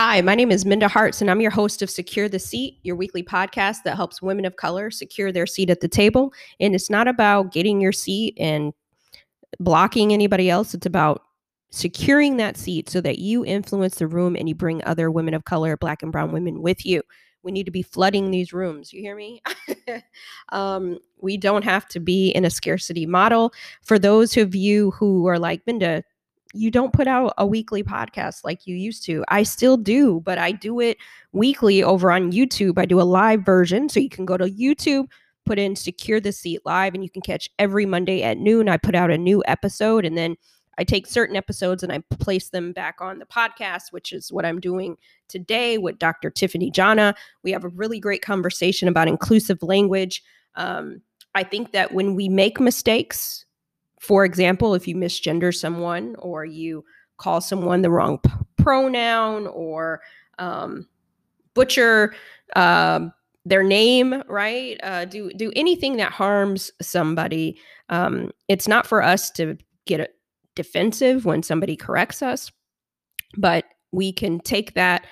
Hi, my name is Minda Harts, and I'm your host of Secure the Seat, your weekly podcast that helps women of color secure their seat at the table. And it's not about getting your seat and blocking anybody else, it's about securing that seat so that you influence the room and you bring other women of color, black and brown women with you. We need to be flooding these rooms. You hear me? um, we don't have to be in a scarcity model. For those of you who are like, Minda, you don't put out a weekly podcast like you used to. I still do, but I do it weekly over on YouTube. I do a live version. So you can go to YouTube, put in Secure the Seat Live, and you can catch every Monday at noon. I put out a new episode and then I take certain episodes and I place them back on the podcast, which is what I'm doing today with Dr. Tiffany Jana. We have a really great conversation about inclusive language. Um, I think that when we make mistakes, for example, if you misgender someone or you call someone the wrong p- pronoun or um, butcher um, their name, right? Uh, do do anything that harms somebody. Um, it's not for us to get defensive when somebody corrects us, but we can take that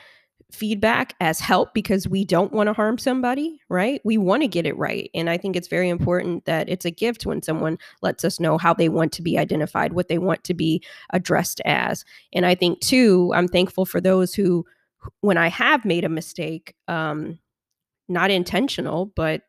feedback as help because we don't want to harm somebody, right? We want to get it right. And I think it's very important that it's a gift when someone lets us know how they want to be identified, what they want to be addressed as. And I think, too, I'm thankful for those who, when I have made a mistake, um, not intentional, but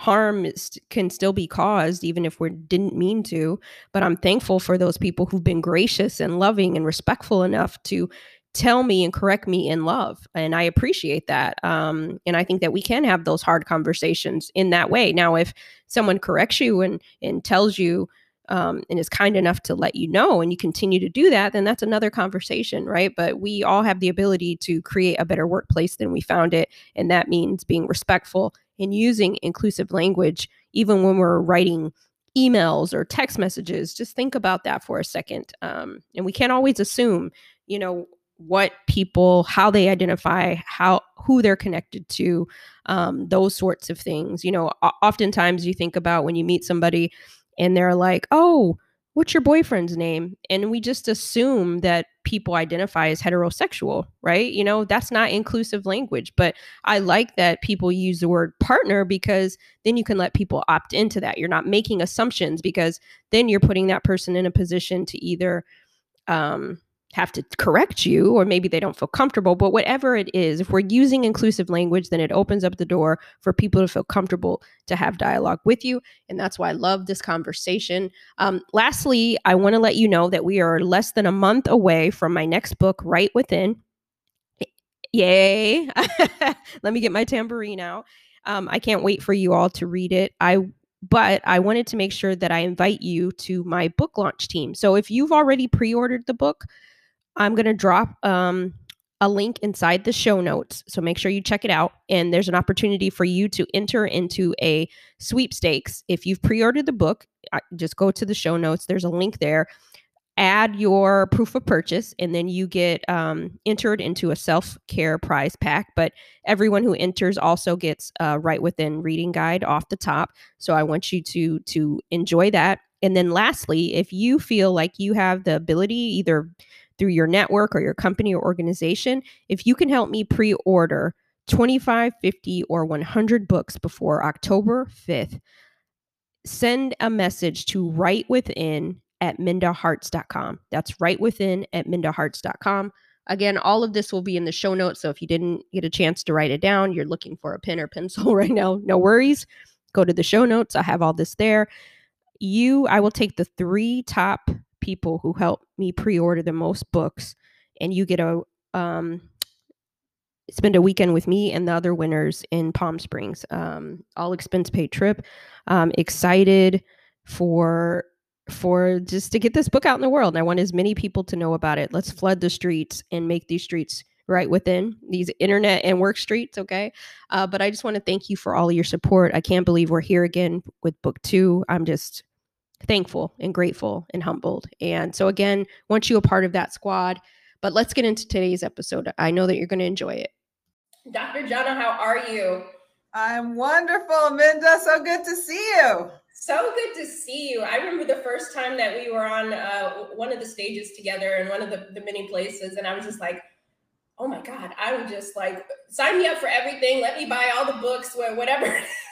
harm is, can still be caused even if we didn't mean to but i'm thankful for those people who've been gracious and loving and respectful enough to tell me and correct me in love and i appreciate that um, and i think that we can have those hard conversations in that way. Now if someone corrects you and and tells you um, and is kind enough to let you know and you continue to do that then that's another conversation right? But we all have the ability to create a better workplace than we found it and that means being respectful and using inclusive language even when we're writing emails or text messages. Just think about that for a second um, and we can't always assume you know what people how they identify how who they're connected to um, those sorts of things. You know oftentimes you think about when you meet somebody and they're like oh what's your boyfriend's name? And we just assume that people identify as heterosexual right? You know that's not inclusive language but i like that people use the word partner because then you can let people opt into that. You're not making assumptions because then you're putting that person in a position to either um, have to correct you or maybe they don't feel comfortable but whatever it is if we're using inclusive language then it opens up the door for people to feel comfortable to have dialogue with you and that's why i love this conversation. Um, lastly i want to let you know that we are less than a month away from my next book right within. Yay. Let me get my tambourine out. Um, i can't wait for you all to read it. I but I wanted to make sure that I invite you to my book launch team. So if you've already pre ordered the book, I'm going to drop um, a link inside the show notes. So make sure you check it out. And there's an opportunity for you to enter into a sweepstakes. If you've pre ordered the book, just go to the show notes. There's a link there. Add your proof of purchase, and then you get um, entered into a self care prize pack. But everyone who enters also gets a right within reading guide off the top. So I want you to to enjoy that. And then lastly, if you feel like you have the ability, either through your network or your company or organization, if you can help me pre order 25, 50, or 100 books before October 5th, send a message to right within at mindaharts.com. That's right within at mindaharts.com. Again, all of this will be in the show notes. So if you didn't get a chance to write it down, you're looking for a pen or pencil right now, no worries. Go to the show notes. I have all this there. You, I will take the three top people who help me pre-order the most books and you get a um, spend a weekend with me and the other winners in Palm Springs. Um, all expense paid trip. Um, excited for for just to get this book out in the world. And I want as many people to know about it. Let's flood the streets and make these streets right within these internet and work streets. Okay. Uh, but I just want to thank you for all your support. I can't believe we're here again with book two. I'm just thankful and grateful and humbled. And so, again, want you a part of that squad. But let's get into today's episode. I know that you're going to enjoy it. Dr. Jana, how are you? I'm wonderful, Minda. So good to see you. So good to see you. I remember the first time that we were on uh, one of the stages together in one of the, the many places, and I was just like, oh my God, I'm just like, sign me up for everything. Let me buy all the books, whatever.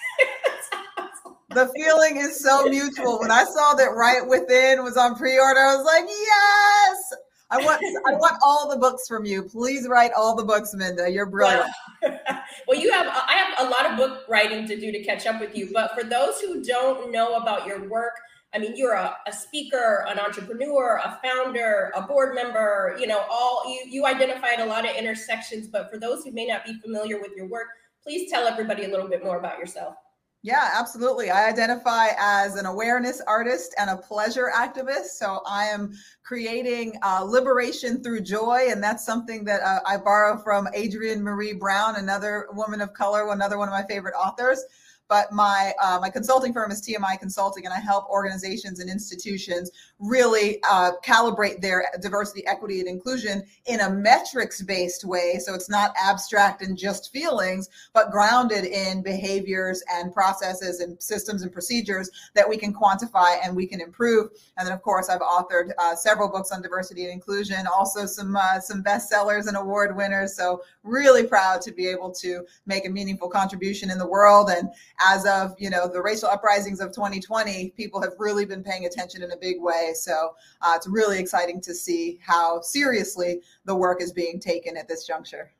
the feeling is so mutual. When I saw that Right Within was on pre-order, I was like, yes. I want I want all the books from you. Please write all the books, Minda. You're brilliant. Well, well, you have I have a lot of book writing to do to catch up with you. But for those who don't know about your work, I mean, you're a, a speaker, an entrepreneur, a founder, a board member, you know, all you, you identified a lot of intersections. But for those who may not be familiar with your work, please tell everybody a little bit more about yourself. Yeah, absolutely. I identify as an awareness artist and a pleasure activist. So I am creating uh, liberation through joy. And that's something that uh, I borrow from Adrienne Maree Brown, another woman of color, another one of my favorite authors but my uh, my consulting firm is TMI Consulting, and I help organizations and institutions really uh, calibrate their diversity, equity, and inclusion in a metrics based way. So it's not abstract and just feelings, but grounded in behaviors and processes and systems and procedures that we can quantify and we can improve. And then, of course, I've authored uh, several books on diversity and inclusion, also some uh, some bestsellers and award winners. So really proud to be able to make a meaningful contribution in the world and as of you know the racial uprisings of 2020 people have really been paying attention in a big way so uh, it's really exciting to see how seriously the work is being taken at this juncture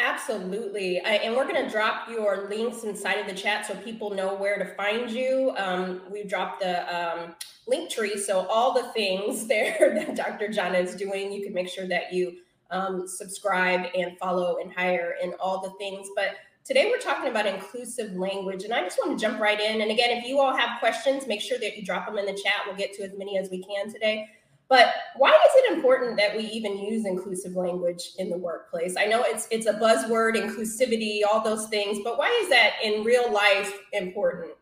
Absolutely. I, and we're going to drop your links inside of the chat so people know where to find you. Um, we dropped the um, Linktree. So, all the things there that Dr. Jana is doing, you can make sure that you um, subscribe and follow and hire and all the things. But Today, we're talking about inclusive language, and I just want to jump right in. And again, if you all have questions, make sure that you drop them in the chat. We'll get to as many as we can today. But why is it important that we even use inclusive language in the workplace? I know it's it's a buzzword, inclusivity, all those things, but why is that in real life important?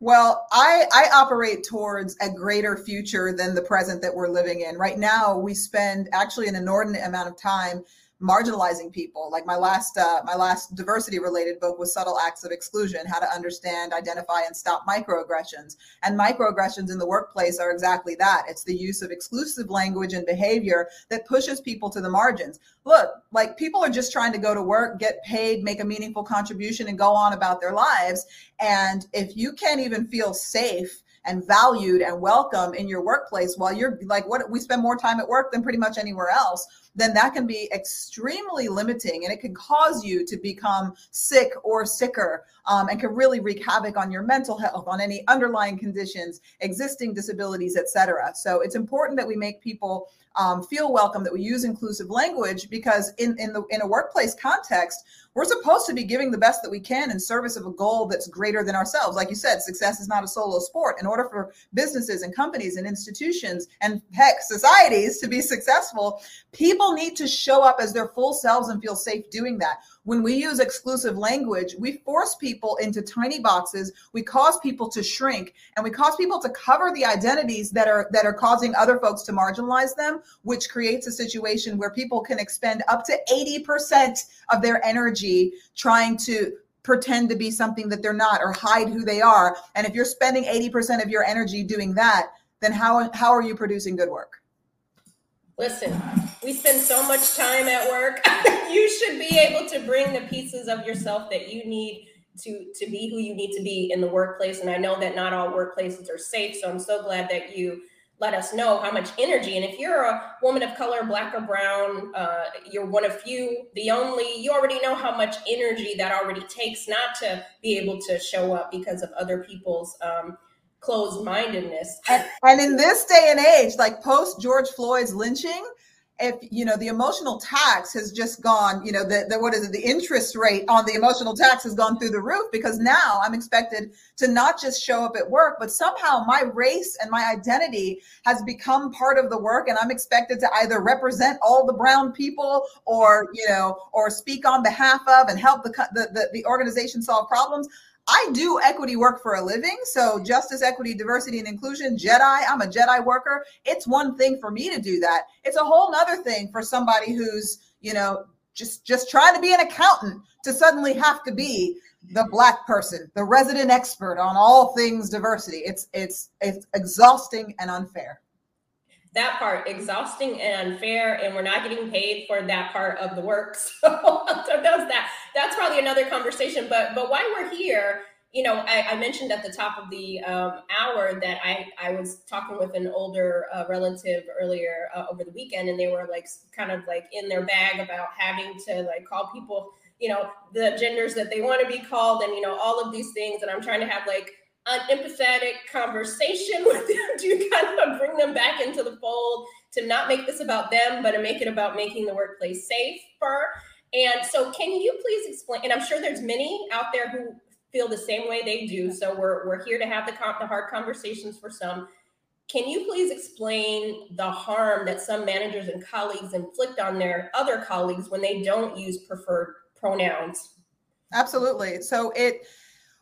Well, I, I operate towards a greater future than the present that we're living in. Right now, we spend actually an inordinate amount of time marginalizing people. Like my last uh, my last diversity related book was subtle acts of exclusion how to understand identify and stop microaggressions. And microaggressions in the workplace are exactly that. It's the use of exclusive language and behavior that pushes people to the margins. Look like people are just trying to go to work get paid make a meaningful contribution and go on about their lives. And if you can't even feel safe and valued and welcome in your workplace while you're like what we spend more time at work than pretty much anywhere else then that can be extremely limiting and it can cause you to become sick or sicker um, and can really wreak havoc on your mental health on any underlying conditions existing disabilities etc so it's important that we make people um, feel welcome that we use inclusive language because in in the in a workplace context we're supposed to be giving the best that we can in service of a goal that's greater than ourselves. Like you said, success is not a solo sport. In order for businesses and companies and institutions and heck, societies to be successful, people need to show up as their full selves and feel safe doing that. When we use exclusive language, we force people into tiny boxes, we cause people to shrink, and we cause people to cover the identities that are that are causing other folks to marginalize them, which creates a situation where people can expend up to 80% of their energy trying to pretend to be something that they're not or hide who they are. And if you're spending 80% of your energy doing that, then how how are you producing good work? Listen, we spend so much time at work. you should be able to bring the pieces of yourself that you need to to be who you need to be in the workplace. And I know that not all workplaces are safe, so I'm so glad that you let us know how much energy. And if you're a woman of color, black or brown, uh, you're one of few, the only, you already know how much energy that already takes not to be able to show up because of other people's um, closed mindedness. And, and in this day and age, like post George Floyd's lynching, if you know the emotional tax has just gone you know the, the what is it the interest rate on the emotional tax has gone through the roof because now i'm expected to not just show up at work but somehow my race and my identity has become part of the work and i'm expected to either represent all the brown people or you know or speak on behalf of and help the the, the, the organization solve problems I do equity work for a living. So, justice, equity, diversity, and inclusion, Jedi, I'm a Jedi worker. It's one thing for me to do that. It's a whole nother thing for somebody who's, you know, just just trying to be an accountant to suddenly have to be the black person, the resident expert on all things diversity. It's it's it's exhausting and unfair that part exhausting and unfair and we're not getting paid for that part of the work so, so does that that's probably another conversation but but while we're here you know i, I mentioned at the top of the um, hour that i i was talking with an older uh, relative earlier uh, over the weekend and they were like kind of like in their bag about having to like call people you know the genders that they want to be called and you know all of these things and i'm trying to have like an empathetic conversation with them to kind of bring them back into the fold to not make this about them but to make it about making the workplace safer and so can you please explain and i'm sure there's many out there who feel the same way they do so we're, we're here to have the, the hard conversations for some. Can you please explain the harm that some managers and colleagues inflict on their other colleagues when they don't use preferred pronouns? Absolutely. So it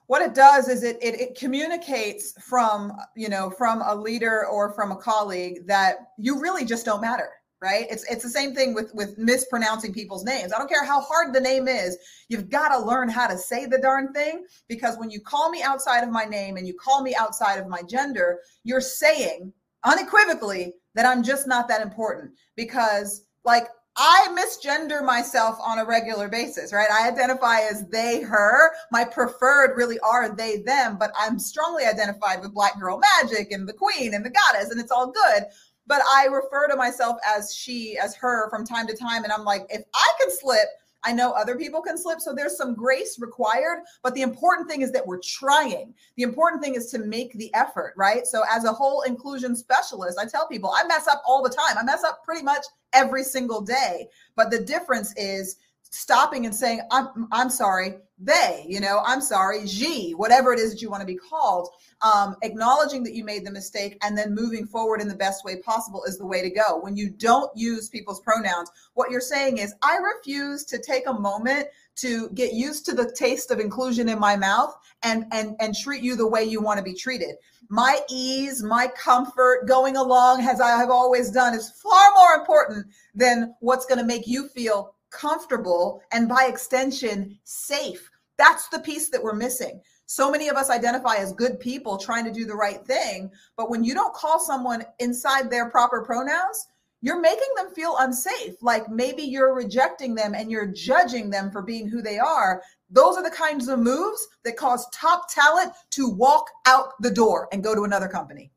what it does is it, it, it communicates from you know from a leader or from a colleague that you really just don't matter right it's it's the same thing with with mispronouncing people's names i don't care how hard the name is you've got to learn how to say the darn thing because when you call me outside of my name and you call me outside of my gender you're saying unequivocally that i'm just not that important because like I misgender myself on a regular basis, right? I identify as they, her. My preferred really are they, them, but I'm strongly identified with Black Girl Magic and the Queen and the Goddess, and it's all good. But I refer to myself as she, as her from time to time. And I'm like, if I can slip, I know other people can slip. So there's some grace required. But the important thing is that we're trying. The important thing is to make the effort, right? So as a whole inclusion specialist, I tell people I mess up all the time. I mess up pretty much every single day. But the difference is stopping and saying, I'm, I'm sorry, they, you know, I'm sorry, G, whatever it is that you want to be called, um, acknowledging that you made the mistake and then moving forward in the best way possible is the way to go. When you don't use people's pronouns, what you're saying is, I refuse to take a moment to get used to the taste of inclusion in my mouth and and and treat you the way you want to be treated my ease my comfort going along as i have always done is far more important than what's going to make you feel comfortable, and by extension, safe. That's the piece that we're missing. So many of us identify as good people trying to do the right thing. But when you don't call someone inside their proper pronouns, you're making them feel unsafe. Like maybe you're rejecting them and you're judging them for being who they are. Those are the kinds of moves that cause top talent to walk out the door and go to another company.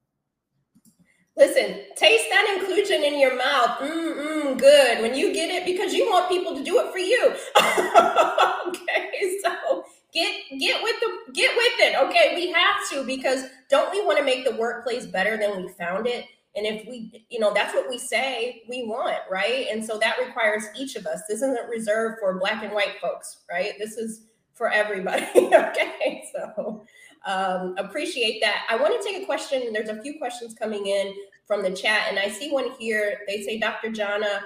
Listen, taste that inclusion in your mouth. Mm-mm, good. When you get it, because you want people to do it for you. okay, so get get with the get with it. Okay, we have to because don't we want to make the workplace better than we found it? And if we, you know, that's what we say we want, right? And so that requires each of us. This isn't reserved for black and white folks, right? This is for everybody. okay, so um, appreciate that. I want to take a question. There's a few questions coming in from the chat, and I see one here. They say, Dr. Jana,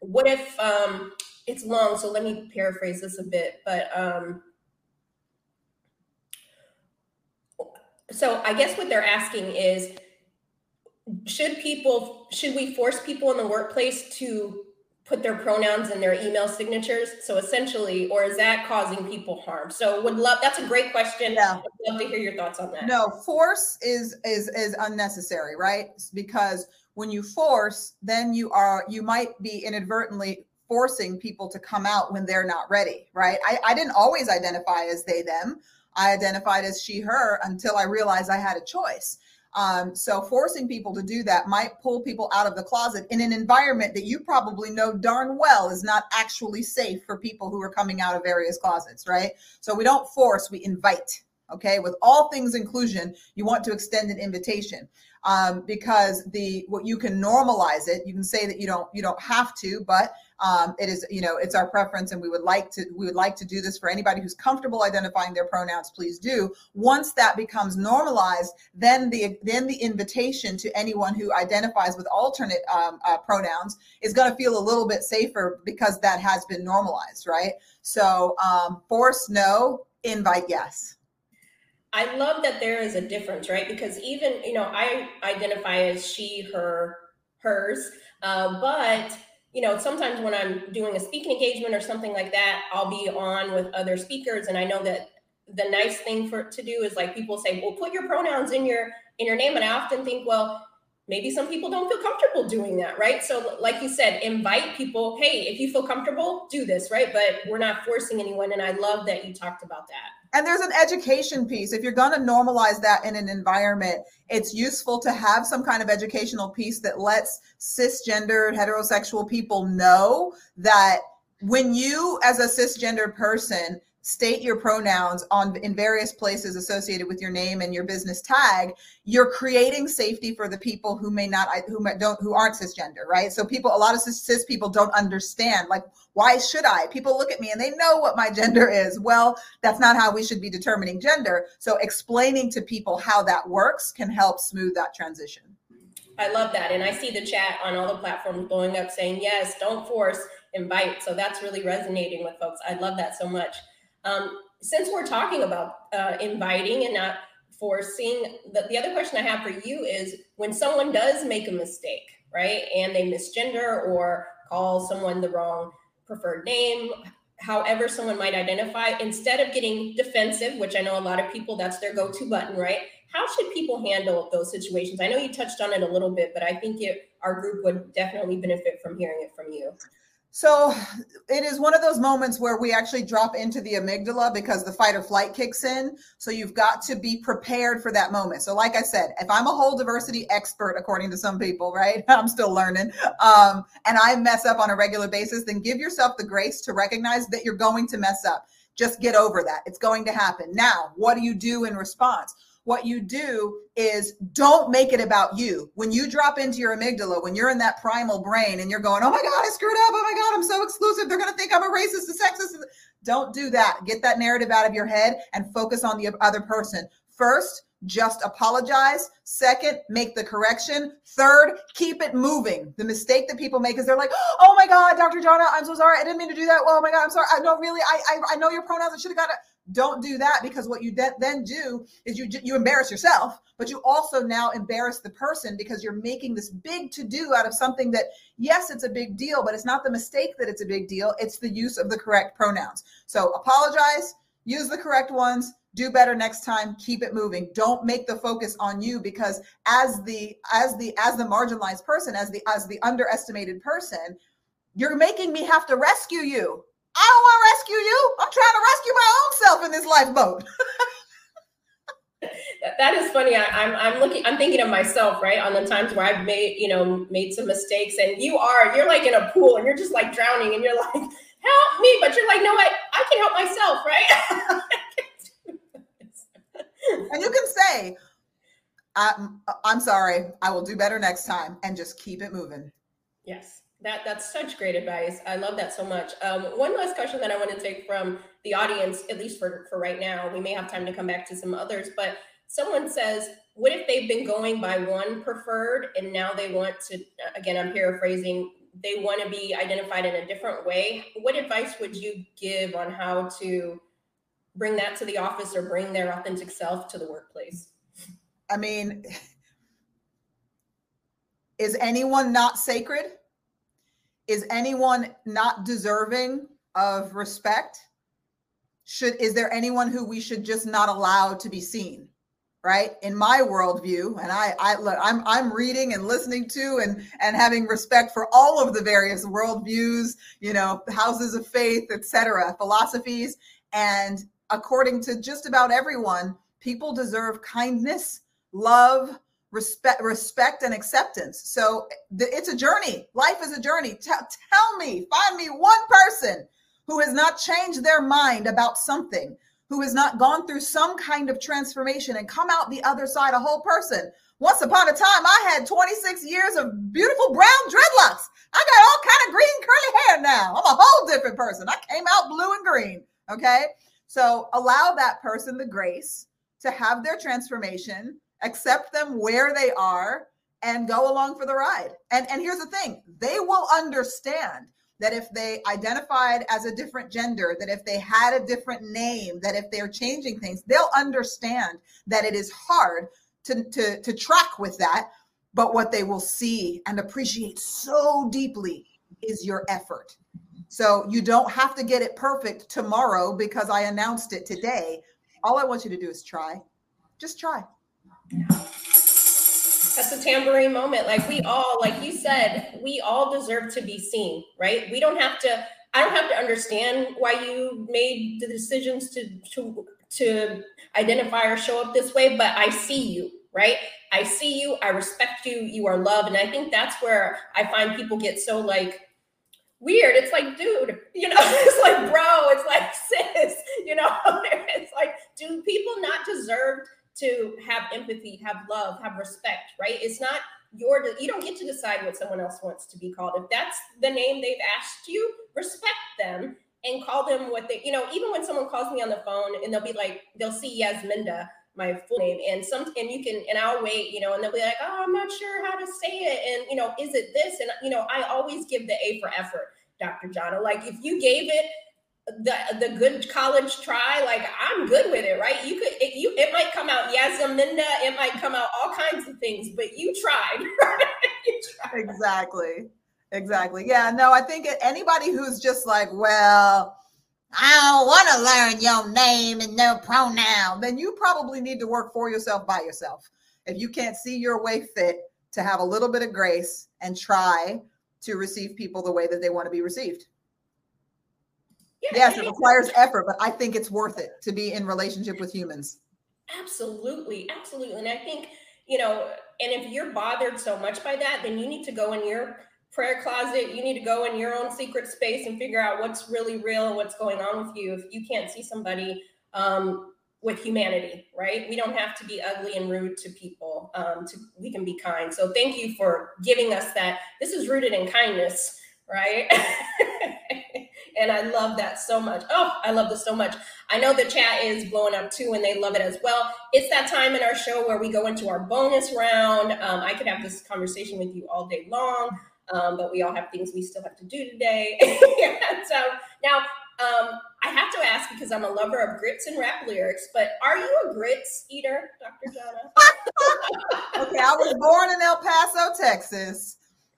what if um, it's long? So let me paraphrase this a bit. But um, so I guess what they're asking is, should people, should we force people in the workplace to put their pronouns in their email signatures. So essentially or is that causing people harm? So would love that's a great question. Yeah. I'd love to hear your thoughts on that. No force is is is unnecessary right? Because when you force then you are you might be inadvertently forcing people to come out when they're not ready right? I, I didn't always identify as they them. I identified as she her until i realized i had a choice um, so forcing people to do that might pull people out of the closet in an environment that you probably know darn well is not actually safe for people who are coming out of various closets, right? So we don't force, we invite. Okay, with all things inclusion, you want to extend an invitation um, because the what you can normalize it. You can say that you don't you don't have to, but um, it is you know it's our preference, and we would like to we would like to do this for anybody who's comfortable identifying their pronouns. Please do. Once that becomes normalized, then the then the invitation to anyone who identifies with alternate um, uh, pronouns is going to feel a little bit safer because that has been normalized, right? So um, force no, invite yes. I love that there is a difference, right? Because even, you know, I identify as she, her, hers, uh, but, you know, sometimes when I'm doing a speaking engagement or something like that, I'll be on with other speakers. And I know that the nice thing for to do is like people say, well, put your pronouns in your in your name. And I often think, well, maybe some people don't feel comfortable doing that, right? So, like you said, invite people, hey, if you feel comfortable, do this, right? But we're not forcing anyone. And I love that you talked about that. And there's an education piece. If you're going to normalize that in an environment, it's useful to have some kind of educational piece that lets cisgendered heterosexual people know that when you, as a cisgendered person, state your pronouns on in various places associated with your name and your business tag you're creating safety for the people who may not who don't who aren't cisgender right? So people a lot of cis, cis people don't understand like why should i? People look at me and they know what my gender is. Well that's not how we should be determining gender. So explaining to people how that works can help smooth that transition. I love that. And i see the chat on all the platforms blowing up saying yes don't force invite. So that's really resonating with folks. I love that so much um, since we're talking about uh, inviting and not forcing, the, the other question I have for you is when someone does make a mistake, right, and they misgender or call someone the wrong preferred name, however someone might identify, instead of getting defensive, which I know a lot of people, that's their go to button, right? How should people handle those situations? I know you touched on it a little bit, but I think it, our group would definitely benefit from hearing it from you. So it is one of those moments where we actually drop into the amygdala because the fight or flight kicks in. So you've got to be prepared for that moment. So, like I said, if I'm a whole diversity expert, according to some people, right? I'm still learning, um, and I mess up on a regular basis, then give yourself the grace to recognize that you're going to mess up. Just get over that. It's going to happen. Now, what do you do in response? What you do is don't make it about you. When you drop into your amygdala, when you're in that primal brain and you're going, oh my God, I screwed up. Oh my God, I'm so exclusive. They're going to think I'm a racist, a sexist. Don't do that. Get that narrative out of your head and focus on the other person. First, just apologize. Second, make the correction. Third, keep it moving. The mistake that people make is they're like, "Oh my God, Dr. Jana, I'm so sorry. I didn't mean to do that. Well, oh my God, I'm sorry. I know really. I I, I know your pronouns. I should have got it." Don't do that because what you de- then do is you you embarrass yourself, but you also now embarrass the person because you're making this big to do out of something that yes, it's a big deal, but it's not the mistake that it's a big deal. It's the use of the correct pronouns. So apologize, use the correct ones, do better next time keep it moving don't make the focus on you because as the as the as the marginalized person as the as the underestimated person you're making me have to rescue you I don't want to rescue you. I'm trying to rescue my own self in this lifeboat. that is funny. I, am I'm, I'm looking. I'm thinking of myself, right, on the times where I've made you know made some mistakes, and you are you're like in a pool, and you're just like drowning, and you're like, help me, but you're like, no, I I can help myself, right? and you can say, I'm I'm sorry. I will do better next time, and just keep it moving. Yes. That that's such great advice. I love that so much. Um, one last question that I want to take from the audience, at least for for right now. We may have time to come back to some others, but someone says, "What if they've been going by one preferred and now they want to?" Again, I'm paraphrasing. They want to be identified in a different way. What advice would you give on how to bring that to the office or bring their authentic self to the workplace? I mean, is anyone not sacred? Is anyone not deserving of respect? Should is there anyone who we should just not allow to be seen? Right in my worldview, and I, I look, I'm I'm reading and listening to and and having respect for all of the various worldviews, you know, houses of faith, etc., philosophies, and according to just about everyone, people deserve kindness, love, respect respect and acceptance. So it's a journey. Life is a journey. T- tell me find me one person who has not changed their mind about something who has not gone through some kind of transformation and come out the other side a whole person. Once upon a time i had 26 years of beautiful brown dreadlocks. I got all kind of green curly hair now. I'm a whole different person. I came out blue and green okay? So allow that person the grace to have their transformation accept them where they are and go along for the ride. And and here's the thing, they will understand that if they identified as a different gender, that if they had a different name, that if they're changing things, they'll understand that it is hard to, to, to track with that. But what they will see and appreciate so deeply is your effort. So you don't have to get it perfect tomorrow because I announced it today. All I want you to do is try. Just try. That's a tambourine moment. Like we all, like you said, we all deserve to be seen, right? We don't have to. I don't have to understand why you made the decisions to to to identify or show up this way, but I see you, right? I see you. I respect you. You are loved, and I think that's where I find people get so like weird. It's like, dude, you know, it's like, bro, it's like, sis, you know, it's like, do people not deserve to have empathy, have love, have respect, right? It's not your, you don't get to decide what someone else wants to be called. If that's the name they've asked you, respect them and call them what they, you know, even when someone calls me on the phone and they'll be like, they'll see Yasminda, my full name, and some, and you can, and I'll wait, you know, and they'll be like, oh, I'm not sure how to say it. And, you know, is it this? And, you know, I always give the A for effort, Dr. Jana. Like if you gave it the the good college try, like I'm good with it, right? You could it, you it might come out Yasaminda, it might come out all kinds of things, but you tried. you tried. Exactly. Exactly. Yeah, no, I think anybody who's just like, well, I don't want to learn your name and no pronoun, then you probably need to work for yourself by yourself. If you can't see your way fit to have a little bit of grace and try to receive people the way that they want to be received. Yeah, yes, it requires effort, but I think it's worth it to be in relationship with humans. Absolutely, absolutely. And I think, you know, and if you're bothered so much by that, then you need to go in your prayer closet. You need to go in your own secret space and figure out what's really real and what's going on with you. If you can't see somebody um, with humanity, right? We don't have to be ugly and rude to people. Um, to we can be kind. So thank you for giving us that. This is rooted in kindness, right? and I love that so much. Oh, I love this so much. I know the chat is blowing up too, and they love it as well. It's that time in our show where we go into our bonus round. Um, I could have this conversation with you all day long. Um, but we all have things we still have to do today. so now um, I have to ask because I'm a lover of grits and rap lyrics, but are you a grits eater, Dr. Jana? okay, I was born in El Paso, Texas.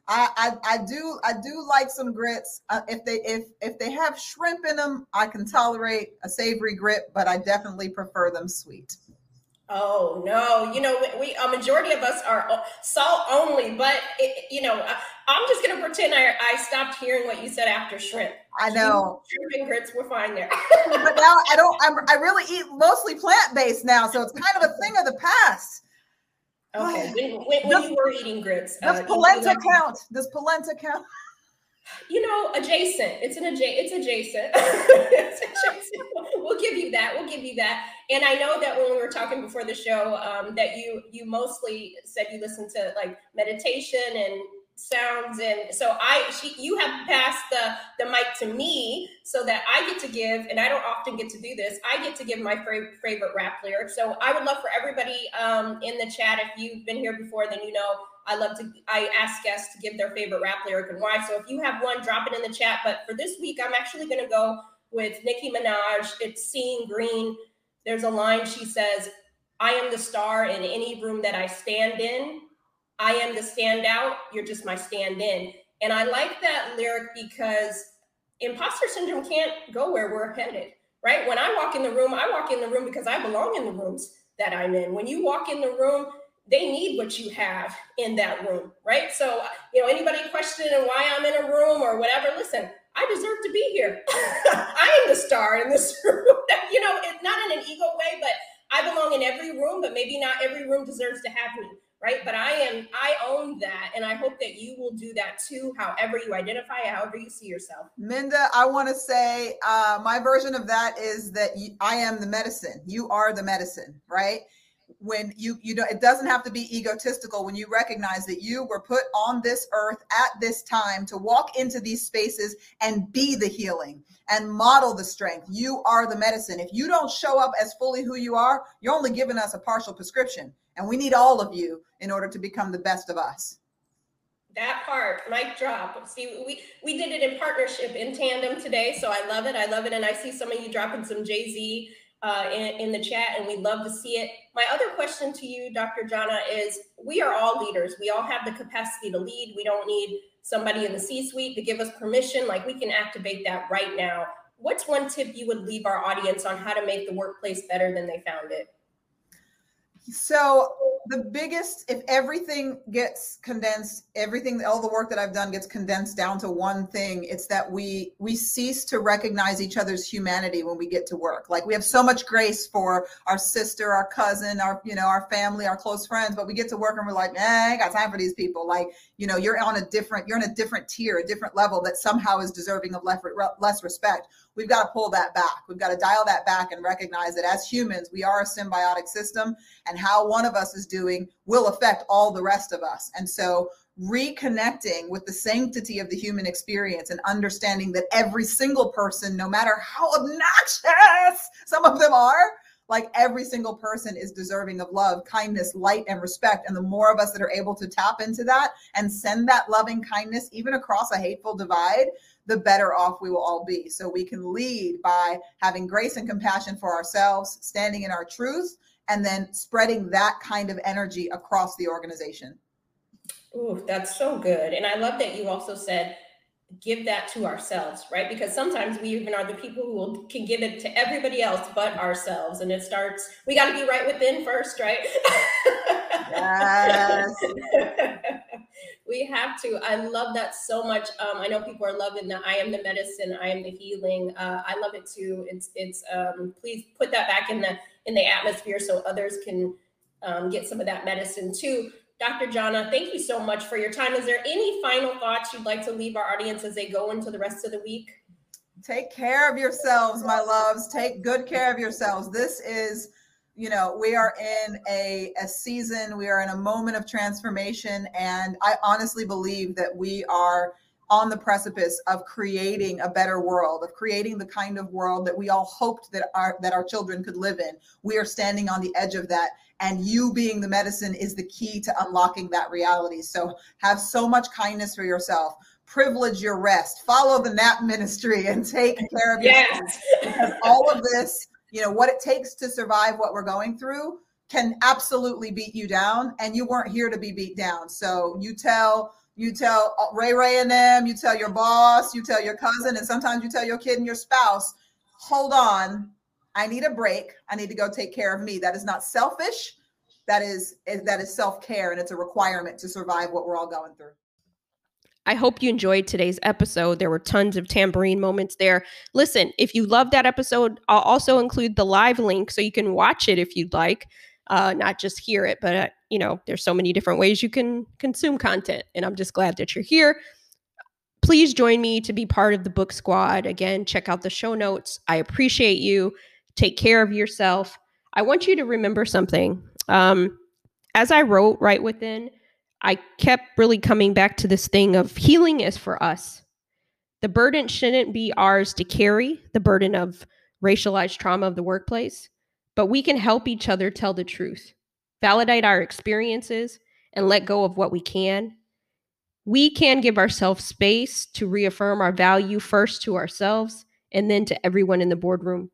I, I, I do I do like some grits. Uh, if they if if they have shrimp in them, I can tolerate a savory grit, but I definitely prefer them sweet. Oh no, you know we a majority of us are salt only, but it, you know I'm just gonna pretend I, I stopped hearing what you said after shrimp. I know shrimp and grits were fine there, but now I don't. I'm, I really eat mostly plant based now, so it's kind of a thing of the past. Okay, when, when, when you were eating grits, does uh, polenta count? Does polenta count? you know, adjacent. It's an adjacent. It's adjacent. it's adjacent. We'll give you that. We'll give you that. And I know that when we were talking before the show, um, that you you mostly said you listen to like meditation and sounds and so i she you have passed the the mic to me so that i get to give and i don't often get to do this i get to give my favorite favorite rap lyric so i would love for everybody um, in the chat if you've been here before then you know I love to, I ask guests to give their favorite rap lyric and why. So if you have one, drop it in the chat. But for this week, I'm actually going to go with Nicki Minaj. It's Seeing Green. There's a line she says, I am the star in any room that I stand in. I am the standout. You're just my stand in. And I like that lyric because imposter syndrome can't go where we're headed, right? When I walk in the room, I walk in the room because I belong in the rooms that I'm in. When you walk in the room, they need what you have in that room, right? So, you know, anybody questioning why I'm in a room or whatever, listen, I deserve to be here. I am the star in this room. you know, it's not in an ego way, but I belong in every room, but maybe not every room deserves to have me, right? But I am, I own that. And I hope that you will do that too, however you identify, however you see yourself. Minda, I want to say uh, my version of that is that you, I am the medicine. You are the medicine, right? When you you know it doesn't have to be egotistical when you recognize that you were put on this earth at this time to walk into these spaces and be the healing and model the strength. You are the medicine. If you don't show up as fully who you are you're only giving us a partial prescription and we need all of you in order to become the best of us. That part mic drop. See we we did it in partnership in tandem today so i love it. I love it and i see some of you dropping some jay-z uh, in, in, the chat, and we'd love to see it. My other question to you, Dr. Jana, is we are all leaders. We all have the capacity to lead. We don't need somebody in the C suite to give us permission. Like we can activate that right now. What's one tip you would leave our audience on how to make the workplace better than they found it? So the biggest, if everything gets condensed, everything, all the work that I've done gets condensed down to one thing, it's that we we cease to recognize each other's humanity when we get to work. Like we have so much grace for our sister, our cousin, our you know, our family, our close friends, but we get to work and we're like, man, I ain't got time for these people. Like, you know, you're on a different, you're in a different tier, a different level that somehow is deserving of less respect we've got to pull that back. We've got to dial that back and recognize that as humans, we are a symbiotic system, and how one of us is doing will affect all the rest of us. And so, reconnecting with the sanctity of the human experience and understanding that every single person, no matter how obnoxious some of them are, like every single person is deserving of love, kindness, light, and respect. And the more of us that are able to tap into that and send that loving kindness, even across a hateful divide, the better off we will all be. So we can lead by having grace and compassion for ourselves, standing in our truth, and then spreading that kind of energy across the organization. Ooh, that's so good. And I love that you also said give that to ourselves, right? Because sometimes we even are the people who will, can give it to everybody else but ourselves. And it starts, we got to be right within first, right? Yes. we have to. I love that so much. Um, I know people are loving the I am the medicine, I am the healing. Uh, I love it too. It's it's um, please put that back in the in the atmosphere so others can um, get some of that medicine too. Dr. Jana, thank you so much for your time. Is there any final thoughts you'd like to leave our audience as they go into the rest of the week? Take care of yourselves, my loves. Take good care of yourselves. This is you know we are in a, a season we are in a moment of transformation and i honestly believe that we are on the precipice of creating a better world of creating the kind of world that we all hoped that our that our children could live in. We are standing on the edge of that and you being the medicine is the key to unlocking that reality. So have so much kindness for yourself. Privilege your rest. Follow the nap ministry and take care of yes. yourself because all of this you know what it takes to survive what we're going through can absolutely beat you down and you weren't here to be beat down. So you tell you tell ray ray and them you tell your boss you tell your cousin and sometimes you tell your kid and your spouse hold on i need a break. I need to go take care of me. That is not selfish. That is that is self-care and it's a requirement to survive what we're all going through I hope you enjoyed today's episode. There were tons of tambourine moments there. Listen, if you love that episode, I'll also include the live link so you can watch it if you'd like, uh, not just hear it. But uh, you know, there's so many different ways you can consume content, and I'm just glad that you're here. Please join me to be part of the book squad. Again, check out the show notes. I appreciate you. Take care of yourself. I want you to remember something. Um, as I wrote right within I kept really coming back to this thing of healing is for us. The burden shouldn't be ours to carry, the burden of racialized trauma of the workplace, but we can help each other tell the truth, validate our experiences, and let go of what we can. We can give ourselves space to reaffirm our value first to ourselves and then to everyone in the boardroom.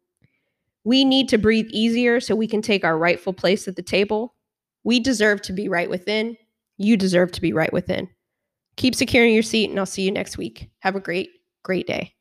We need to breathe easier so we can take our rightful place at the table. We deserve to be right within you deserve to be right within. Keep securing your seat, and I'll see you next week. Have a great, great day.